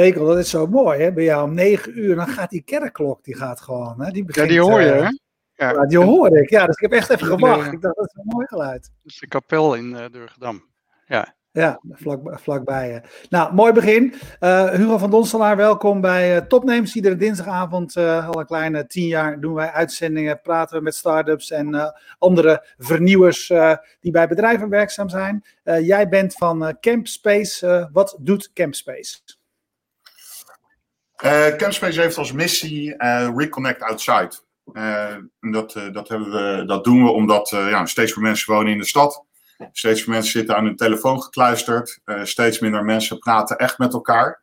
Stekel, dat is zo mooi hè. Bij jou om negen uur, dan gaat die kerkklok, die gaat gewoon. Hè? Die begint, ja, die hoor je eh, hè? Ja, ja, die hoor ik. Ja, dus ik heb echt even gewacht. ja. Ik dacht, dat is een mooi geluid. Dat is de kapel in uh, Durgedam. Ja. Ja, vlak, vlakbij je. Nou, mooi begin. Uh, Hugo van Donstelaar, welkom bij uh, Topnames. Iedere dinsdagavond, uh, al een kleine tien jaar, doen wij uitzendingen, praten we met start-ups en andere vernieuwers die bij bedrijven werkzaam zijn. jij bent van Campspace. wat doet Campspace? Campspace heeft als missie Reconnect Outside. dat, dat, hebben we, dat doen we omdat ja, steeds meer mensen wonen in de stad. Steeds meer mensen zitten aan hun telefoon gekluisterd. Uh, steeds minder mensen praten echt met elkaar.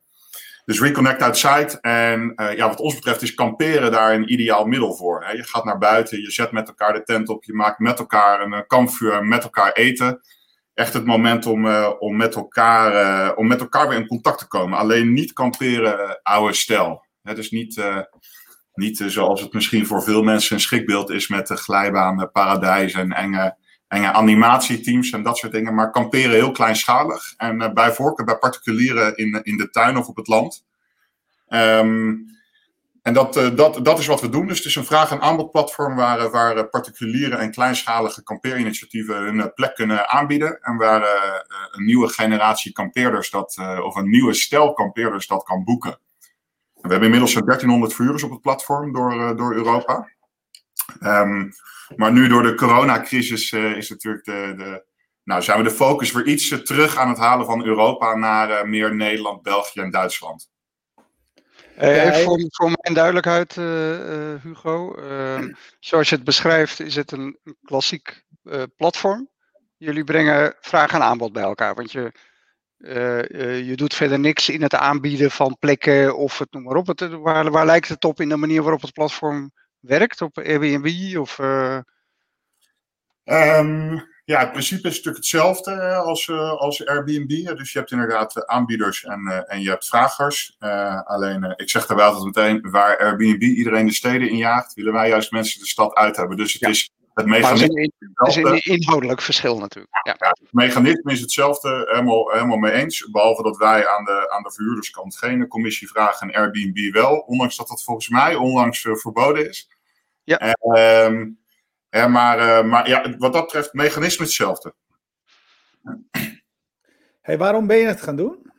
Dus Reconnect Outside. En uh, ja, wat ons betreft is kamperen daar een ideaal middel voor. Hè. Je gaat naar buiten, je zet met elkaar de tent op, je maakt met elkaar een uh, kampvuur, met elkaar eten. Echt het moment om, om, met elkaar, om met elkaar weer in contact te komen. Alleen niet kamperen oude stijl. Dus niet, niet zoals het misschien voor veel mensen een schrikbeeld is met de glijbaan, paradijs en enge enge animatieteams en dat soort dingen. Maar kamperen heel kleinschalig. En bij voorkeur bij particulieren in, in de tuin of op het land. Um, en dat, uh, dat, dat is wat we doen. Dus het is een vraag- en aanbodplatform waar, waar uh, particuliere en kleinschalige kampeerinitiatieven hun plek kunnen aanbieden. En waar een nieuwe generatie kampeerders dat, of een nieuwe stel kampeerders dat kan boeken. En we hebben inmiddels zo'n 1300 vuurders op het platform door, door Europa. Um, maar nu door de coronacrisis is natuurlijk de, de, nou, zijn we de focus weer iets terug aan het halen van Europa naar meer Nederland, België en Duitsland. Even voor, voor mijn duidelijkheid, Hugo. Ehm, zoals je het beschrijft, is het een, een klassiek platform. Jullie brengen vraag en aanbod bij elkaar. Want je, je doet verder niks in het aanbieden van plekken of het noem maar op. Het, waar, waar lijkt het op in de manier waarop het platform werkt op Airbnb? Of, uh... um, ja, het principe is natuurlijk hetzelfde als, uh, als Airbnb. Dus je hebt inderdaad aanbieders en, en je hebt vragers. alleen, ik zeg daarbij altijd meteen, waar Airbnb iedereen de steden in jaagt, willen wij juist mensen de stad uit hebben. Dus het ja. is het mechanisme. Het is een, inhoudelijk verschil natuurlijk. Ja. ja. het mechanisme is hetzelfde, helemaal, helemaal mee eens. Behalve dat wij aan de, aan de verhuurderskant geen commissie vragen en Airbnb wel. Ondanks dat dat volgens mij onlangs verboden is. Ja. Uh, maar, uh, maar ja, wat dat betreft, het mechanisme hetzelfde. Hey, waarom ben je het gaan doen?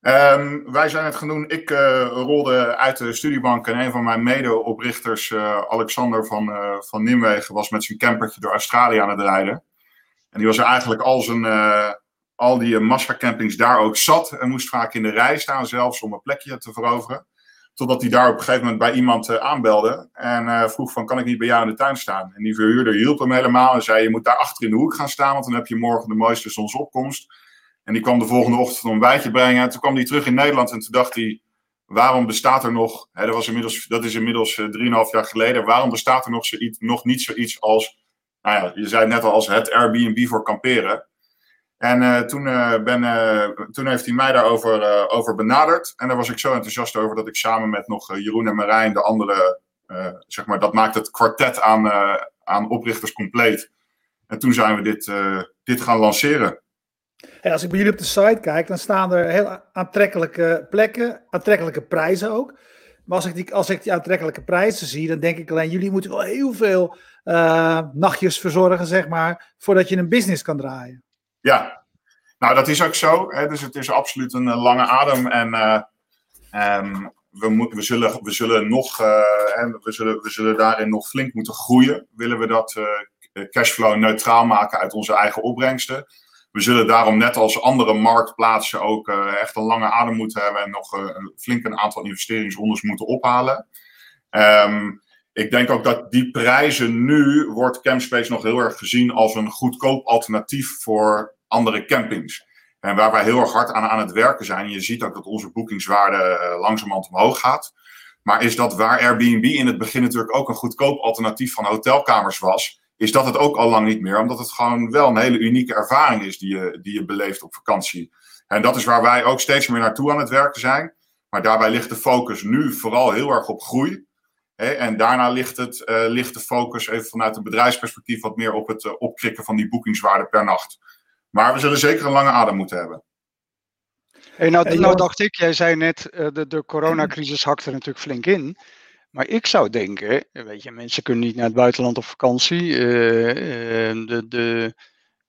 Um, wij zijn het gaan doen. Ik uh, rolde uit de studiebank en een van mijn mede-oprichters, uh, Alexander van, uh, van Nimwegen, was met zijn campertje door Australië aan het rijden. En die was er eigenlijk al, zijn, al die massacampings daar ook zat en moest vaak in de rij staan zelfs om een plekje te veroveren. Totdat hij daar op een gegeven moment bij iemand uh, aanbelde. En uh, vroeg van, kan ik niet bij jou in de tuin staan? En die verhuurder hielp hem helemaal. En zei, je moet daar achter in de hoek gaan staan. Want dan heb je morgen de mooiste zonsopkomst. En die kwam de volgende ochtend een ontbijtje brengen. En toen kwam hij terug in Nederland. En toen dacht hij, waarom bestaat er nog... Hè, dat, was inmiddels, dat is inmiddels uh, 3,5 jaar geleden. Waarom bestaat er nog, zoiets, nog niet zoiets als... Nou ja, je zei net al als het Airbnb voor kamperen. En uh, toen, uh, ben, uh, toen heeft hij mij daarover over benaderd. En daar was ik zo enthousiast over dat ik samen met nog Jeroen en Marijn, de andere, zeg maar, dat maakt het kwartet aan, aan oprichters compleet. En toen zijn we dit, dit gaan lanceren. Als ik bij jullie op de site kijk, dan staan er heel aantrekkelijke plekken, aantrekkelijke prijzen ook. Maar als ik, die, als ik die aantrekkelijke prijzen zie, dan denk ik alleen, jullie moeten wel heel veel nachtjes verzorgen, zeg maar, voordat je een business kan draaien. Ja, nou dat is ook zo. Hè? Dus het is absoluut een uh, lange adem. En uh, um, we, we, zullen, we, zullen nog, uh, we, zullen, we zullen daarin nog flink moeten groeien. Willen we dat cashflow neutraal maken uit onze eigen opbrengsten. We zullen daarom net als andere marktplaatsen ook echt een lange adem moeten hebben. En nog een flink een aantal investeringsrondes moeten ophalen. Um, ik denk ook dat die prijzen nu wordt Campspace nog heel erg gezien als een goedkoop alternatief voor andere campings. En waar wij heel erg hard aan, aan het werken zijn. Je ziet ook dat onze boekingswaarde uh, langzamerhand omhoog gaat. Maar is dat waar Airbnb in het begin natuurlijk ook een goedkoop alternatief van hotelkamers was. Is dat het ook al lang niet meer. Omdat het gewoon wel een hele unieke ervaring is die je, die je beleeft op vakantie. En dat is waar wij ook steeds meer naartoe aan het werken zijn. Maar daarbij ligt de focus nu vooral heel erg op groei. Hè? En daarna ligt, het, uh, ligt de focus even vanuit een bedrijfsperspectief wat meer op het uh, opkrikken van die boekingswaarde per nacht. Maar we zullen zeker een lange adem moeten hebben. Hey, nou, nou dacht ik, jij zei net, de, de coronacrisis hakte er natuurlijk flink in. Maar ik zou denken, weet je, mensen kunnen niet naar het buitenland op vakantie. de, de,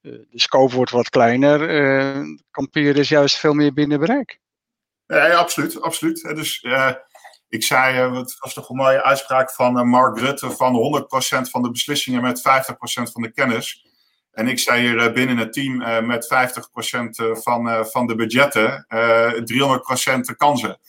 de scope wordt wat kleiner. kamperen is juist veel meer binnen bereik. Ja, absoluut, absoluut. Dus ik zei, uh, het was toch een mooie uitspraak van uh, Mark Rutte van 100% van de beslissingen met 50% van de kennis. En ik zei hier uh, binnen het team met 50% van, van de budgetten 300% kansen.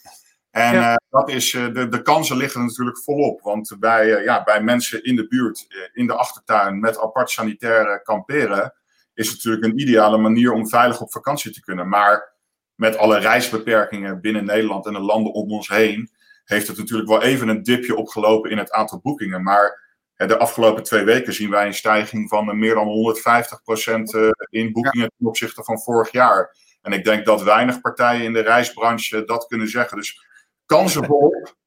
En ja. dat is, de, de kansen liggen natuurlijk volop. Want bij, ja, bij mensen in de buurt, in de achtertuin, met apart sanitaire kamperen, is het natuurlijk een ideale manier om veilig op vakantie te kunnen. Maar met alle reisbeperkingen binnen Nederland en de landen om ons heen, heeft het natuurlijk wel even een dipje opgelopen in het aantal boekingen. Maar de afgelopen twee weken zien wij een stijging van meer dan 150% eh, in boekingen ten opzichte van vorig jaar. En ik denk dat weinig partijen in de reisbranche dat kunnen zeggen. Dus kansen volop.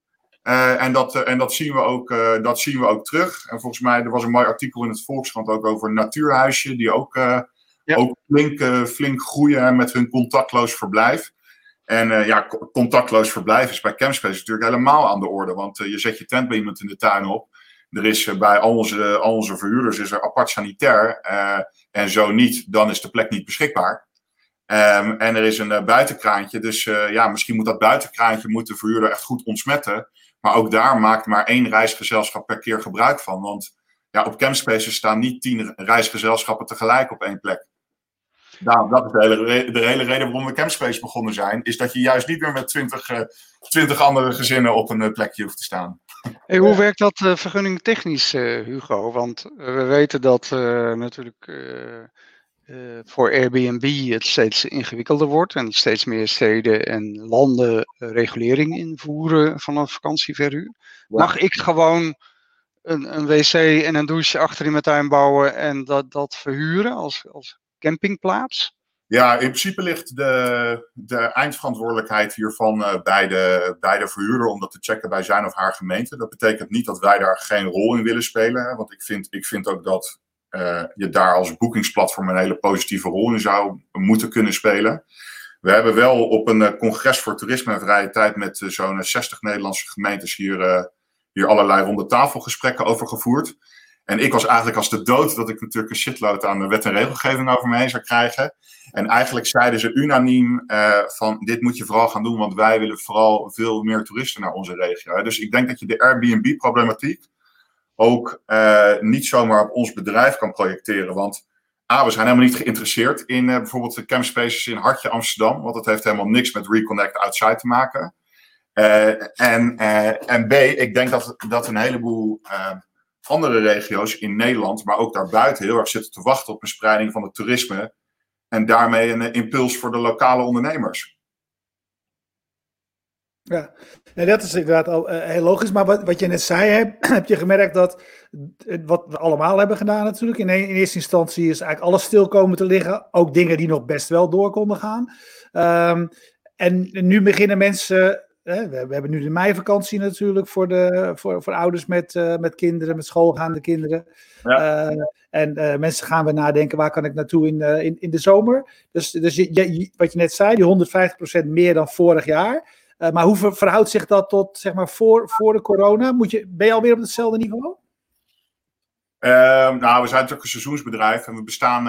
Uh, en, dat, en dat, zien we ook, uh, dat zien we ook terug. En volgens mij, er was een mooi artikel in het Volkskrant ook over Natuurhuisje, die ook, ja. ook flink, flink groeien met hun contactloos verblijf. En ja, contactloos verblijf is bij Campspace natuurlijk helemaal aan de orde. Want je zet je tent bij iemand in de tuin op. Er is uh, bij al onze, al onze verhuurders is er apart sanitair. en zo niet, dan is de plek niet beschikbaar. Um, en er is een buitenkraantje. Dus ja, misschien moet dat buitenkraantje moet de verhuurder echt goed ontsmetten. Maar ook daar maakt maar één reisgezelschap per keer gebruik van. Want ja, op Campspaces staan niet tien reisgezelschappen tegelijk op één plek. Nou, dat is de hele, de hele reden waarom we Campspace begonnen zijn. Is dat je juist niet meer met twintig, twintig andere gezinnen op een uh, plekje hoeft te staan. Hey, hoe werkt dat uh, vergunning technisch, Hugo? Want we weten dat natuurlijk voor Airbnb het steeds ingewikkelder wordt. En steeds meer steden en landen regulering invoeren van een vakantieverhuur. Mag ik gewoon een, een wc en een douche achter in mijn tuin bouwen en dat, dat verhuren als, als campingplaats? Ja, in principe ligt de, de eindverantwoordelijkheid hiervan uh, bij, de, bij de verhuurder om dat te checken bij zijn of haar gemeente. Dat betekent niet dat wij daar geen rol in willen spelen. Want ik vind, ik vind ook dat uh, je daar als boekingsplatform een hele positieve rol in zou moeten kunnen spelen. We hebben wel op een uh, congres voor toerisme en vrije tijd met zo'n 60 Nederlandse gemeentes hier, hier allerlei ronde tafelgesprekken over gevoerd. En ik was eigenlijk als de dood dat ik natuurlijk een shitload aan de wet en regelgeving over me heen zou krijgen. En eigenlijk zeiden ze unaniem uh, van dit moet je vooral gaan doen, want wij willen vooral veel meer toeristen naar onze regio. Dus ik denk dat je de Airbnb-problematiek ook uh, niet zomaar op ons bedrijf kan projecteren. Want A, we zijn helemaal niet geïnteresseerd in uh, bijvoorbeeld de campspaces in Hartje Amsterdam, want dat heeft helemaal niks met Reconnect Outside te maken. en, en B, ik denk dat, dat een heleboel andere regio's in Nederland, maar ook daarbuiten, heel erg zitten te wachten op een spreiding van het toerisme. En daarmee een impuls voor de lokale ondernemers. Ja, en dat is inderdaad al uh, heel logisch. Maar wat, wat je net zei, heb, heb je gemerkt dat wat we allemaal hebben gedaan natuurlijk. In, in, eerste instantie is eigenlijk alles stil komen te liggen. Ook dingen die nog best wel door konden gaan. Um, en nu beginnen mensen we, we, hebben nu de meivakantie natuurlijk voor, de, voor, voor ouders met, uh, met kinderen, met schoolgaande kinderen. Ja. Uh, en uh, mensen gaan weer nadenken, waar kan ik naartoe in, in, in de zomer? Dus, dus je, wat je net zei, die 150% meer dan vorig jaar. maar hoe verhoudt zich dat tot, zeg maar, voor, voor de corona? Moet je, ben je alweer op hetzelfde niveau? Ehm, nou, we zijn natuurlijk een seizoensbedrijf en we bestaan,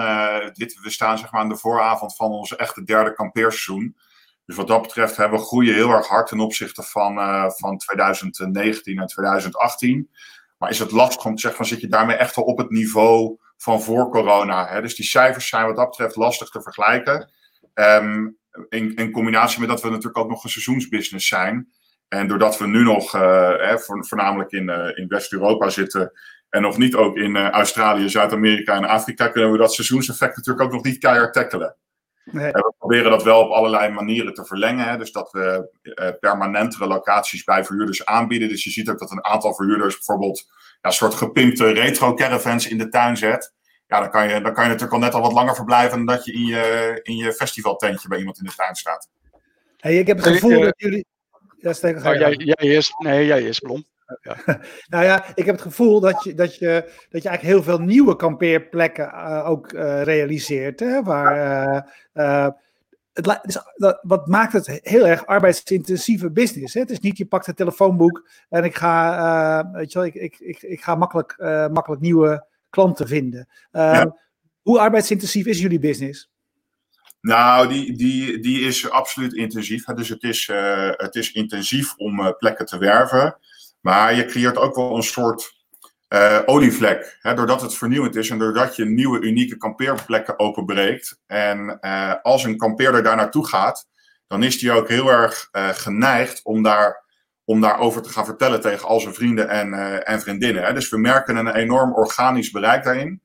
dit, we staan zeg maar aan de vooravond van onze echte derde kampeerseizoen. Dus wat dat betreft hebben we groeien heel erg hard ten opzichte van, uh, van 2019 en 2018. Maar is het lastig om te zeggen van zit je daarmee echt al op het niveau van voor corona? Hè? Dus die cijfers zijn wat dat betreft lastig te vergelijken. Um, in, in, combinatie met dat we natuurlijk ook nog een seizoensbusiness zijn. En doordat we nu nog uh, voornamelijk in, uh, in West-Europa zitten en nog niet ook in Australië, Zuid-Amerika en Afrika, kunnen we dat seizoenseffect natuurlijk ook nog niet keihard tackelen. Nee. we proberen dat wel op allerlei manieren te verlengen. Hè. Dus dat we uh, permanentere locaties bij verhuurders aanbieden. Dus je ziet ook dat een aantal verhuurders bijvoorbeeld ja, een soort gepimpte retro caravans in de tuin zet. Ja, dan kan, je, dan kan je natuurlijk al net al wat langer verblijven dan dat je in je, in je festivaltentje bij iemand in de tuin staat. Hey, ik heb het gevoel dat jullie. Ja, steek, oh, jij, jij is, nee, jij is Blom. Ja. nou ja, ik heb het gevoel dat je, dat je, dat je eigenlijk heel veel nieuwe kampeerplekken uh, ook uh, realiseert. Hè, waar, uh, het, wat maakt het heel erg arbeidsintensieve business. Hè? Het is niet, je pakt het telefoonboek en ik ga, weet je wel, ik, ik, ik, ik ga makkelijk, makkelijk nieuwe klanten vinden. Uh, Hoe arbeidsintensief is jullie business? Nou, die, die, die is absoluut intensief. Dus het is, het is intensief om plekken te werven. Maar je creëert ook wel een soort uh, olievlek. Hè, doordat het vernieuwend is en doordat je nieuwe unieke kampeerplekken openbreekt. En uh, als een kampeerder daar naartoe gaat, dan is die ook heel erg uh, geneigd om, daar, om daarover te gaan vertellen tegen al zijn vrienden en, en vriendinnen. Hè. Dus we merken een enorm organisch bereik daarin.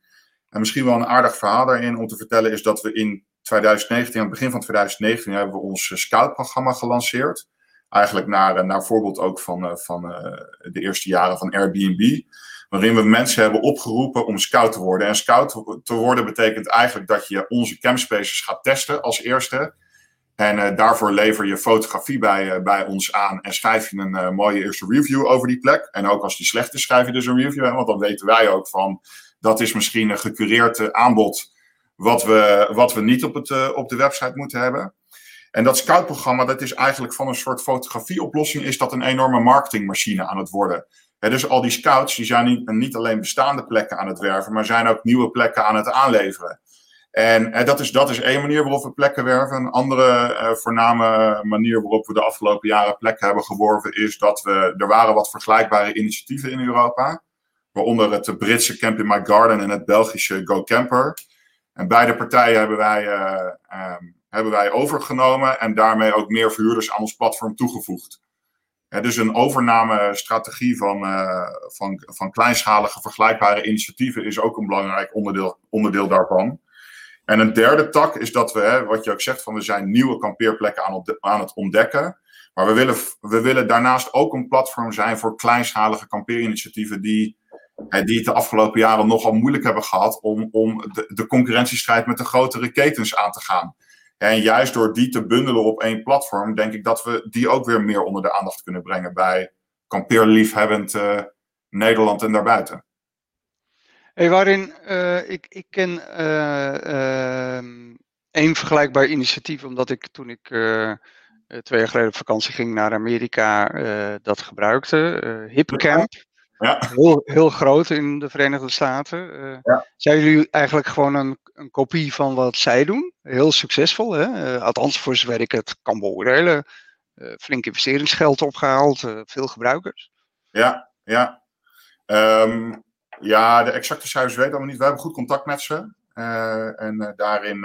En misschien wel een aardig verhaal daarin om te vertellen is dat we in 2019, aan het begin van 2019, hebben we ons scoutprogramma gelanceerd. Eigenlijk naar, naar voorbeeld ook van, van de eerste jaren van Airbnb waarin we mensen hebben opgeroepen om scout te worden. En scout te worden betekent eigenlijk dat je onze campspaces gaat testen als eerste. En daarvoor lever je fotografie bij, bij ons aan en schrijf je een mooie eerste review over die plek. En ook als die slecht is, schrijf je dus een review. Hè, want dan weten wij ook van, dat is misschien een gecureerd aanbod wat we, wat we niet op, het, op de website moeten hebben. En dat scoutprogramma, dat is eigenlijk van een soort fotografieoplossing, is dat een enorme marketingmachine aan het worden dus al die scouts die zijn niet, niet, alleen bestaande plekken aan het werven, maar zijn ook nieuwe plekken aan het aanleveren. En dat, is, dat is één manier waarop we plekken werven. Een andere uh, voorname manier waarop we de afgelopen jaren plekken hebben geworven is dat we, er waren wat vergelijkbare initiatieven in Europa. Waaronder het Britse Camp in My Garden en het Belgische Go Camper. En beide partijen hebben wij, uh, um, hebben wij overgenomen en daarmee ook meer verhuurders aan ons platform toegevoegd dus een overnamestrategie van, uh, van, van kleinschalige vergelijkbare initiatieven is ook een belangrijk onderdeel, onderdeel daarvan. En een derde tak is dat we, hè, wat je ook zegt, van we zijn nieuwe kampeerplekken aan, aan het ontdekken. Maar we willen, we willen daarnaast ook een platform zijn voor kleinschalige kampeerinitiatieven die, die het de afgelopen jaren nogal moeilijk hebben gehad om, om de, de concurrentiestrijd met de grotere ketens aan te gaan. En juist door die te bundelen op één platform, denk ik dat we die ook weer meer onder de aandacht kunnen brengen bij kampeerliefhebbend uh, Nederland en daarbuiten. Hey, waarin uh, ik, ik ken uh, één vergelijkbaar initiatief, omdat ik toen ik twee jaar geleden op vakantie ging naar Amerika dat gebruikte, HipCamp. Ja. Heel, heel groot in de Verenigde Staten. Uh, ja. Zijn jullie eigenlijk gewoon een, een, kopie van wat zij doen? Heel succesvol, hè? Uh, althans voor zover ik het kan beoordelen. Uh, flink investeringsgeld opgehaald, veel gebruikers. Ja, ja. Um, ja, de exacte cijfers weten we niet. We hebben goed contact met ze. en daarin,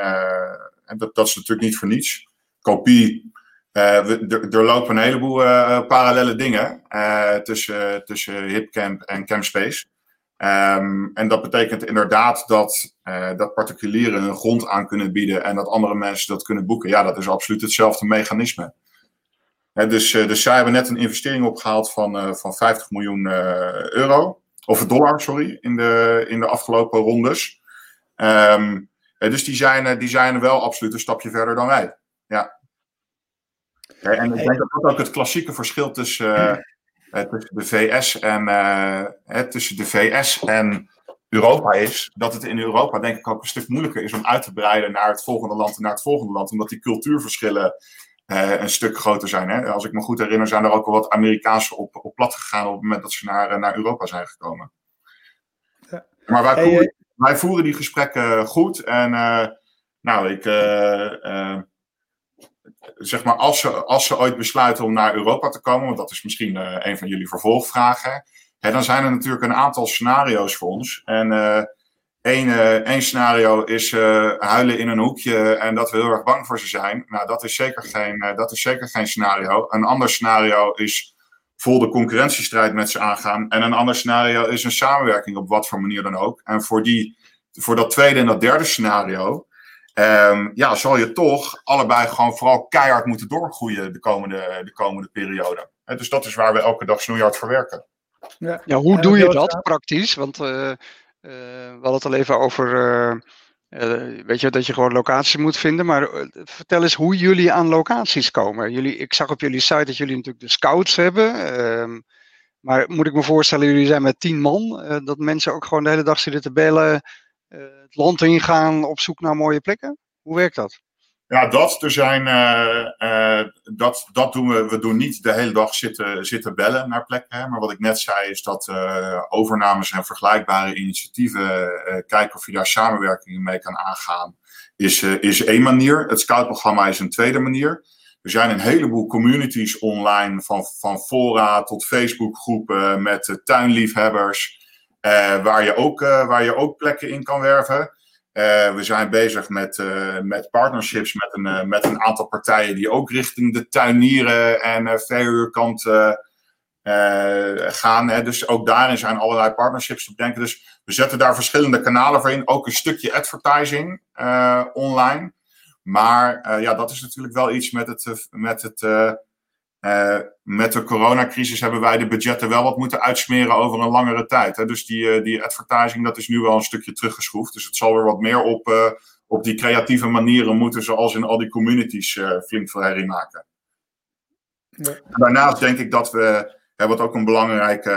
en dat, dat is natuurlijk niet voor niets. Kopie uh, er, lopen een heleboel uh, parallele dingen uh, tussen, tussen HipCamp en CampSpace. Um, en dat betekent inderdaad dat, dat particulieren hun grond aan kunnen bieden en dat andere mensen dat kunnen boeken. Ja, dat is absoluut hetzelfde mechanisme. dus, dus zij hebben net een investering opgehaald van, van 50 miljoen euro. Of dollar, sorry, in de, in de afgelopen rondes. Um, dus die zijn, die zijn wel absoluut een stapje verder dan wij. Ja en ik denk dat dat ook het klassieke verschil tussen, uh, tussen de VS en uh, tussen de VS en Europa is. Dat het in Europa denk ik ook een stuk moeilijker is om uit te breiden naar het volgende land en naar het volgende land. Omdat die cultuurverschillen uh, een stuk groter zijn. Hè? Als ik me goed herinner, zijn er ook wel wat Amerikaanse op, op plat gegaan op het moment dat ze naar, naar Europa zijn gekomen. Ja. Maar wij voeren, wij voeren, die gesprekken goed. En nou, ik zeg maar, als ze, als ze ooit besluiten om naar Europa te komen, want dat is misschien uh, een van jullie vervolgvragen, dan zijn er natuurlijk een aantal scenario's voor ons. En uh, één, uh, één scenario is huilen in een hoekje en dat we heel erg bang voor ze zijn. Nou, dat is zeker geen, dat is zeker geen scenario. Een ander scenario is vol de concurrentiestrijd met ze aangaan. En een ander scenario is een samenwerking op wat voor manier dan ook. En voor, die, voor dat tweede en dat derde scenario Um, ja, zal je toch allebei gewoon vooral keihard moeten doorgroeien de komende, de komende periode. dus dat is waar we elke dag snoeihard voor werken. Ja, ja hoe doe je dat praktisch? Want uh, uh, we hadden het al even over, uh, weet je, dat je gewoon locaties moet vinden. Maar vertel eens hoe jullie aan locaties komen. Jullie, ik zag op jullie site dat jullie natuurlijk de scouts hebben. Ehm, maar moet ik me voorstellen, jullie zijn met tien man. dat mensen ook gewoon de hele dag zitten te bellen eh, het land ingaan op zoek naar mooie plekken? Hoe werkt dat? Ja, dat. Er zijn, uh, dat, dat doen we. We doen niet de hele dag zitten, zitten bellen naar plekken. Hè. Maar wat ik net zei is dat overnames en vergelijkbare initiatieven. kijken of je daar samenwerkingen mee kan aangaan. Is, is één manier. Het scoutprogramma is een tweede manier. Er zijn een heleboel communities online. Van, van fora tot Facebookgroepen met tuinliefhebbers. Waar, je ook, waar je ook plekken in kan werven. Uh, we zijn bezig met, met partnerships met een, met een aantal partijen die ook richting de tuinieren en verhuurkant gaan. Hè. Dus ook daarin zijn allerlei partnerships te bedenken. Dus we zetten daar verschillende kanalen voor in. Ook een stukje advertising online. Maar ja, dat is natuurlijk wel iets met het, met het uh, met de coronacrisis hebben wij de budgetten wel wat moeten uitsmeren over een langere tijd. Hè? Dus die, uh, die advertising, dat is nu wel een stukje teruggeschroefd. Dus het zal weer wat meer op, uh, op die creatieve manieren moeten, zoals in al die communities, flink veel herrie maken. Ja. Daarnaast denk ik dat we, hè, wat ook een belangrijke,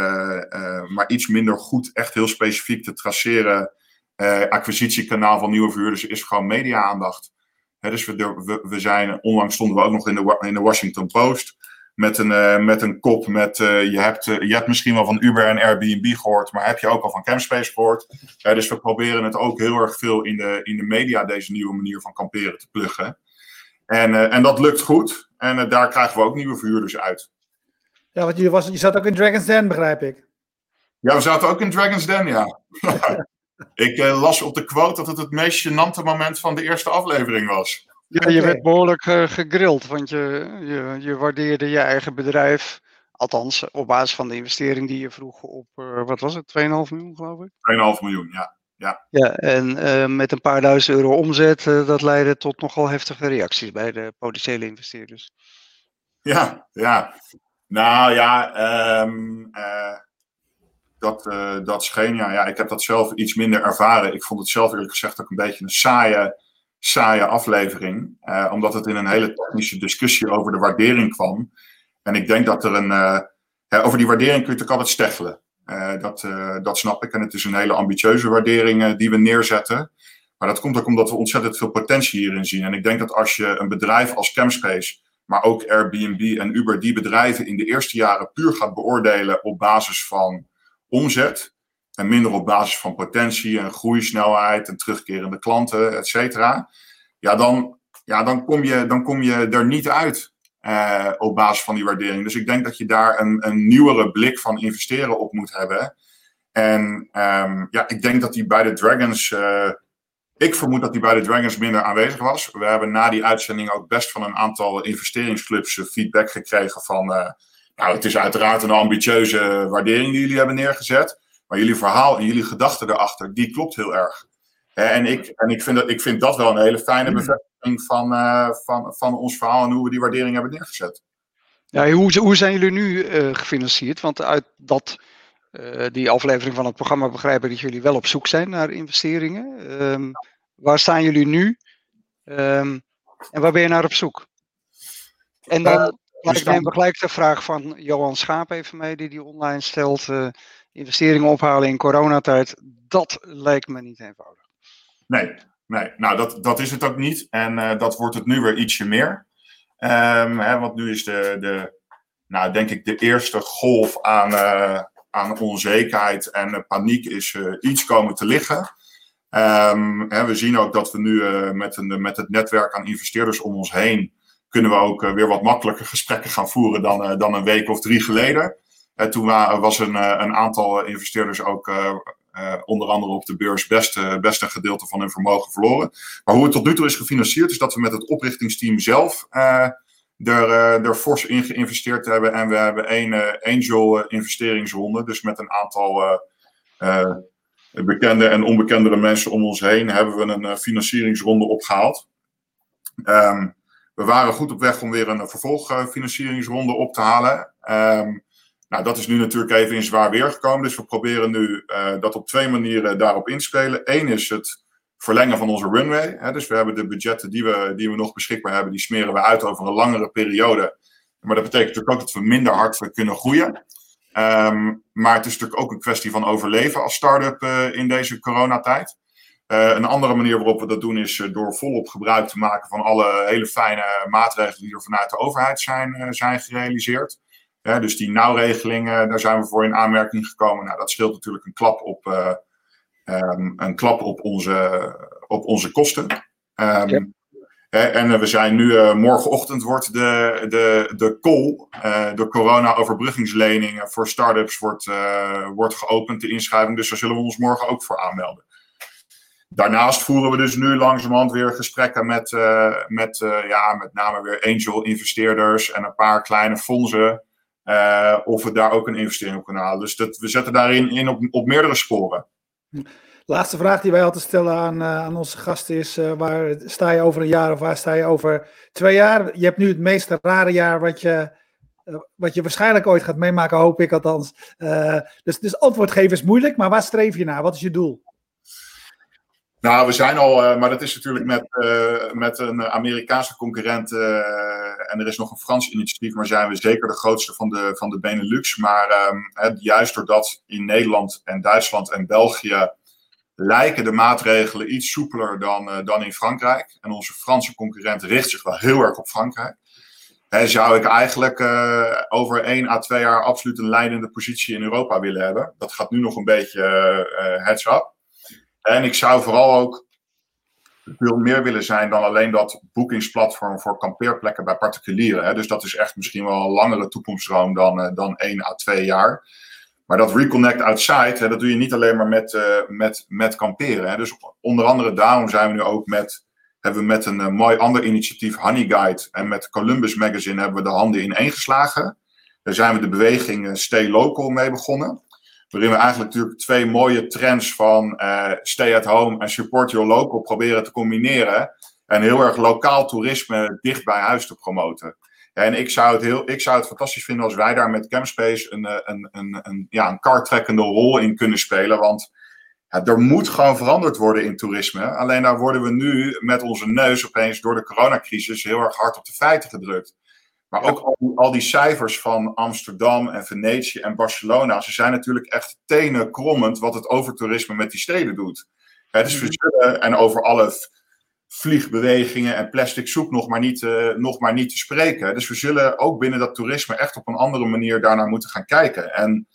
maar iets minder goed, echt heel specifiek te traceren acquisitiekanaal van nieuwe verhuurders is gewoon media-aandacht. dus we, we, we, zijn, onlangs stonden we ook nog in de, in de Washington Post met een, uh, met een kop met uh, je, hebt, uh, je hebt misschien wel van Uber en Airbnb gehoord, maar heb je ook al van Campspace gehoord? dus we proberen het ook heel erg veel in de, in de media, deze nieuwe manier van kamperen te pluggen. En, en dat lukt goed. En daar krijgen we ook nieuwe verhuurders uit. Ja, want je, was, je zat ook in Dragon's Den, begrijp ik. Ja, we zaten ook in Dragon's Den, ja. ik las op de quote dat het het meest gênante moment van de eerste aflevering was. Ja, je werd behoorlijk uh, gegrild, want je, je, je waardeerde je eigen bedrijf, althans op basis van de investering die je vroeg op, uh, wat was het, 2,5 miljoen geloof ik? 2,5 miljoen, ja. Ja, ja en uh, met een paar duizend euro omzet, dat leidde tot nogal heftige reacties bij de potentiële investeerders. Ja, ja. Nou ja, um, dat, dat scheen, ja, ja, ik heb dat zelf iets minder ervaren. Ik vond het zelf eerlijk gezegd ook een beetje een saaie saaie aflevering. Uh, omdat het in een hele technische discussie over de waardering kwam. En ik denk dat er een. Uh, over die waardering kun je natuurlijk altijd steggelen. Uh, dat, dat snap ik. En het is een hele ambitieuze waardering die we neerzetten. Maar dat komt ook omdat we ontzettend veel potentie hierin zien. En ik denk dat als je een bedrijf als Camspace, maar ook Airbnb en Uber, die bedrijven in de eerste jaren puur gaat beoordelen op basis van omzet, en minder op basis van potentie en groeisnelheid en terugkerende klanten, et cetera. Ja, dan, ja dan, kom je, dan kom je er niet uit uh, op basis van die waardering. Dus ik denk dat je daar een, een nieuwere blik van investeren op moet hebben. En um, ja, ik denk dat die bij de Dragons. Uh, ik vermoed dat die bij de Dragons minder aanwezig was. We hebben na die uitzending ook best van een aantal investeringsclubs feedback gekregen van. Uh, nou, het is uiteraard een ambitieuze waardering die jullie hebben neergezet. Maar jullie verhaal en jullie gedachten erachter, die klopt heel erg. En ik, en ik, vind, dat, ik vind dat wel een hele fijne hmm. bevestiging van, uh, van, van ons verhaal en hoe we die waardering hebben neergezet. Ja, hoe, hoe zijn jullie nu uh, gefinancierd? Want uit dat, uh, die aflevering van het programma begrijp ik dat jullie wel op zoek zijn naar investeringen. Um, waar staan jullie nu? Um, en waar ben je naar op zoek? En dan ik neem gelijk de vraag van Johan Schaap even mee, die die online stelt investeringen ophalen in coronatijd, dat lijkt me niet eenvoudig. Nee, nee. nou dat, dat is het ook niet. En uh, dat wordt het nu weer ietsje meer. Um, hè, want nu is de, de, nou denk ik, de eerste golf aan, uh, aan onzekerheid en paniek is iets komen te liggen. Um, hè, we zien ook dat we nu met, een, met het netwerk aan investeerders om ons heen kunnen we ook weer wat makkelijker gesprekken gaan voeren dan, dan een week of drie geleden. En toen was een, eh, een aantal investeerders ook uh, onder andere op de beurs best, best een gedeelte van hun vermogen verloren. Maar hoe het tot nu toe is gefinancierd, is dat we met het oprichtingsteam zelf uh, er, fors in geïnvesteerd hebben. En we hebben één angel investeringsronde, dus met een aantal bekende en onbekendere mensen om ons heen hebben we een financieringsronde opgehaald. Um, we waren goed op weg om weer een vervolgfinancieringsronde op te halen. Um, nou, dat is nu natuurlijk even in zwaar weer gekomen. Dus we proberen nu uh, dat op twee manieren daarop inspelen. Eén is het verlengen van onze runway. Hè, dus we hebben de budgetten die we, die we nog beschikbaar hebben, die smeren we uit over een langere periode. Maar dat betekent natuurlijk ook dat we minder hard kunnen groeien. Um, maar het is natuurlijk ook een kwestie van overleven als start-up uh, in deze coronatijd. een andere manier waarop we dat doen is door volop gebruik te maken van alle hele fijne maatregelen die er vanuit de overheid zijn, zijn gerealiseerd. Dus die nauwregelingen, daar zijn we voor in aanmerking gekomen. Nou, dat scheelt natuurlijk een klap op, um, een klap op, onze, op onze kosten. Um, en eh, we zijn nu, uh, morgenochtend wordt de, de, de call, uh, de corona-overbruggingslening voor start-ups wordt, wordt geopend, de inschrijving. Dus daar zullen we ons morgen ook voor aanmelden. Daarnaast voeren we dus nu langzamerhand weer gesprekken met, met ja, met name weer angel-investeerders en een paar kleine fondsen. Of we daar ook een investering op kunnen halen. Dus dat, we zetten daarin in op, op meerdere sporen. Laatste vraag die wij altijd stellen aan, uh, aan onze gasten is: uh, waar sta je over een jaar of waar sta je over twee jaar? Je hebt nu het meest rare jaar wat je, wat je waarschijnlijk ooit gaat meemaken, hoop ik althans. dus, dus antwoord geven is moeilijk, maar waar streef je naar? Wat is je doel? Nou, we zijn al, maar dat is natuurlijk met, met een Amerikaanse concurrent en er is nog een Frans initiatief, maar zijn we zeker de grootste van de, van de Benelux. Maar um, juist doordat in Nederland en Duitsland en België lijken de maatregelen iets soepeler dan, dan in Frankrijk. En onze Franse concurrent richt zich wel heel erg op Frankrijk. He, zou ik eigenlijk over 1 à 2 jaar absoluut een leidende positie in Europa willen hebben. Dat gaat nu nog een beetje uh, heads up. En ik zou vooral ook veel meer willen zijn dan alleen dat boekingsplatform voor kampeerplekken bij particulieren. Hè. Dus dat is echt misschien wel een langere toekomststroom dan, dan 1 à 2 jaar. Maar dat reconnect outside, hè, dat doe je niet alleen maar met, uh, met, met kamperen. Hè. Dus onder andere daarom zijn we nu ook met, hebben we met een uh, mooi ander initiatief, Honey Guide, en met Columbus Magazine hebben we de handen ineen geslagen. Daar zijn we de beweging uh, Stay Local mee begonnen. Waarin we eigenlijk natuurlijk twee mooie trends van stay at home en support your local proberen te combineren. En heel erg lokaal toerisme dicht bij huis te promoten. En ik zou, het heel, ik zou het fantastisch vinden als wij daar met Campspace een, eh, een, een, een, ja, een kartrekkende rol in kunnen spelen. Want ja, er moet gewoon veranderd worden in toerisme. Alleen daar worden we nu met onze neus opeens door de coronacrisis heel erg hard op de feiten gedrukt. Maar ook al die, al die cijfers van Amsterdam en Venetië en Barcelona, ze zijn natuurlijk echt tenen krommend wat het overtoerisme met die steden doet. Het is mm en over alle vliegbewegingen en plastic soep nog maar, niet, uh, nog maar niet te spreken. Dus we zullen ook binnen dat toerisme echt op een andere manier daarnaar moeten gaan kijken. En,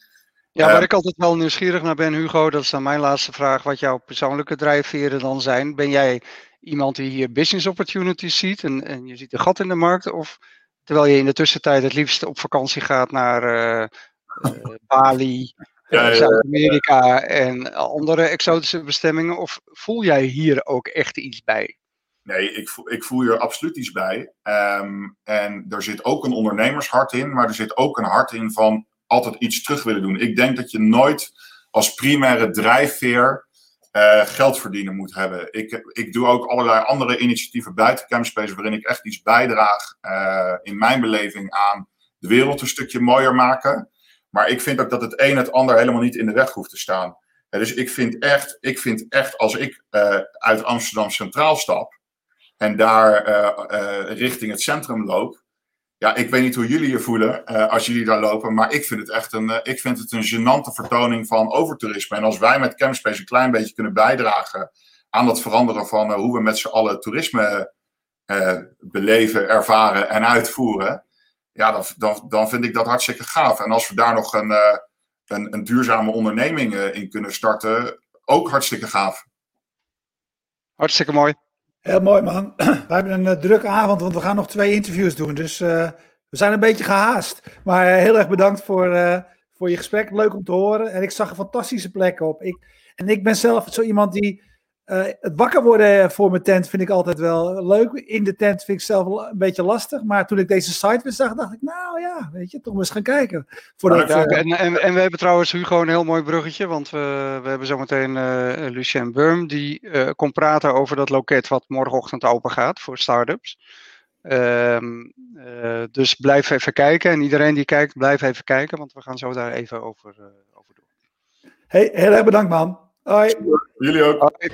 ja, waar uh, ik altijd wel nieuwsgierig naar ben, Hugo, dat is dan mijn laatste vraag, wat jouw persoonlijke drijfveren dan zijn. Ben jij iemand die hier business opportunities ziet en, en je ziet een gat in de markt? Of terwijl je in de tussentijd het liefst op vakantie gaat naar uh, Bali, ja, Zuid-Amerika en andere exotische bestemmingen? Of voel jij hier ook echt iets bij? Nee, ik voel, ik voel hier absoluut iets bij. Um, en er zit ook een ondernemershart in, maar er zit ook een hart in van altijd iets terug willen doen. Ik denk dat je nooit als primaire drijfveer uh, geld verdienen moet hebben. Ik, ik doe ook allerlei andere initiatieven buiten Campspace waarin ik echt iets bijdraag uh, in mijn beleving aan de wereld een stukje mooier maken. Maar ik vind ook dat het een het ander helemaal niet in de weg hoeft te staan. dus ik vind echt, ik vind echt als ik uh, uit Amsterdam Centraal stap, en daar richting het centrum loop. Ja, ik weet niet hoe jullie je voelen uh, als jullie daar lopen, maar ik vind het echt een, ik vind het een gênante vertoning van overtoerisme. En als wij met Campspace een klein beetje kunnen bijdragen aan dat veranderen van hoe we met z'n allen toerisme beleven, ervaren en uitvoeren, ja, dan, dan, dan vind ik dat hartstikke gaaf. En als we daar nog een, een, een duurzame onderneming in kunnen starten, ook hartstikke gaaf. Hartstikke mooi. Heel mooi man. We hebben een uh, drukke avond, want we gaan nog twee interviews doen. Dus uh, we zijn een beetje gehaast. Maar uh, heel erg bedankt voor, voor je gesprek. Leuk om te horen. En ik zag een fantastische plek op. Ik, en ik ben zelf zo iemand die uh, het wakker worden voor mijn tent vind ik altijd wel leuk. In de tent vind ik zelf een beetje lastig. Maar toen ik deze site weer zag, dacht ik, nou ja, weet je, toch eens gaan kijken. Voordat, ja, uh, en, en, en, we hebben trouwens Hugo een heel mooi bruggetje. Want we, we hebben zometeen uh, Lucien Burm. Die komt praten over dat loket wat morgenochtend open gaat voor startups. Um, dus blijf even kijken. En iedereen die kijkt, blijf even kijken. Want we gaan zo daar even over, over doen. Hey, heel erg bedankt man. Hoi. Jullie ook. Hoi.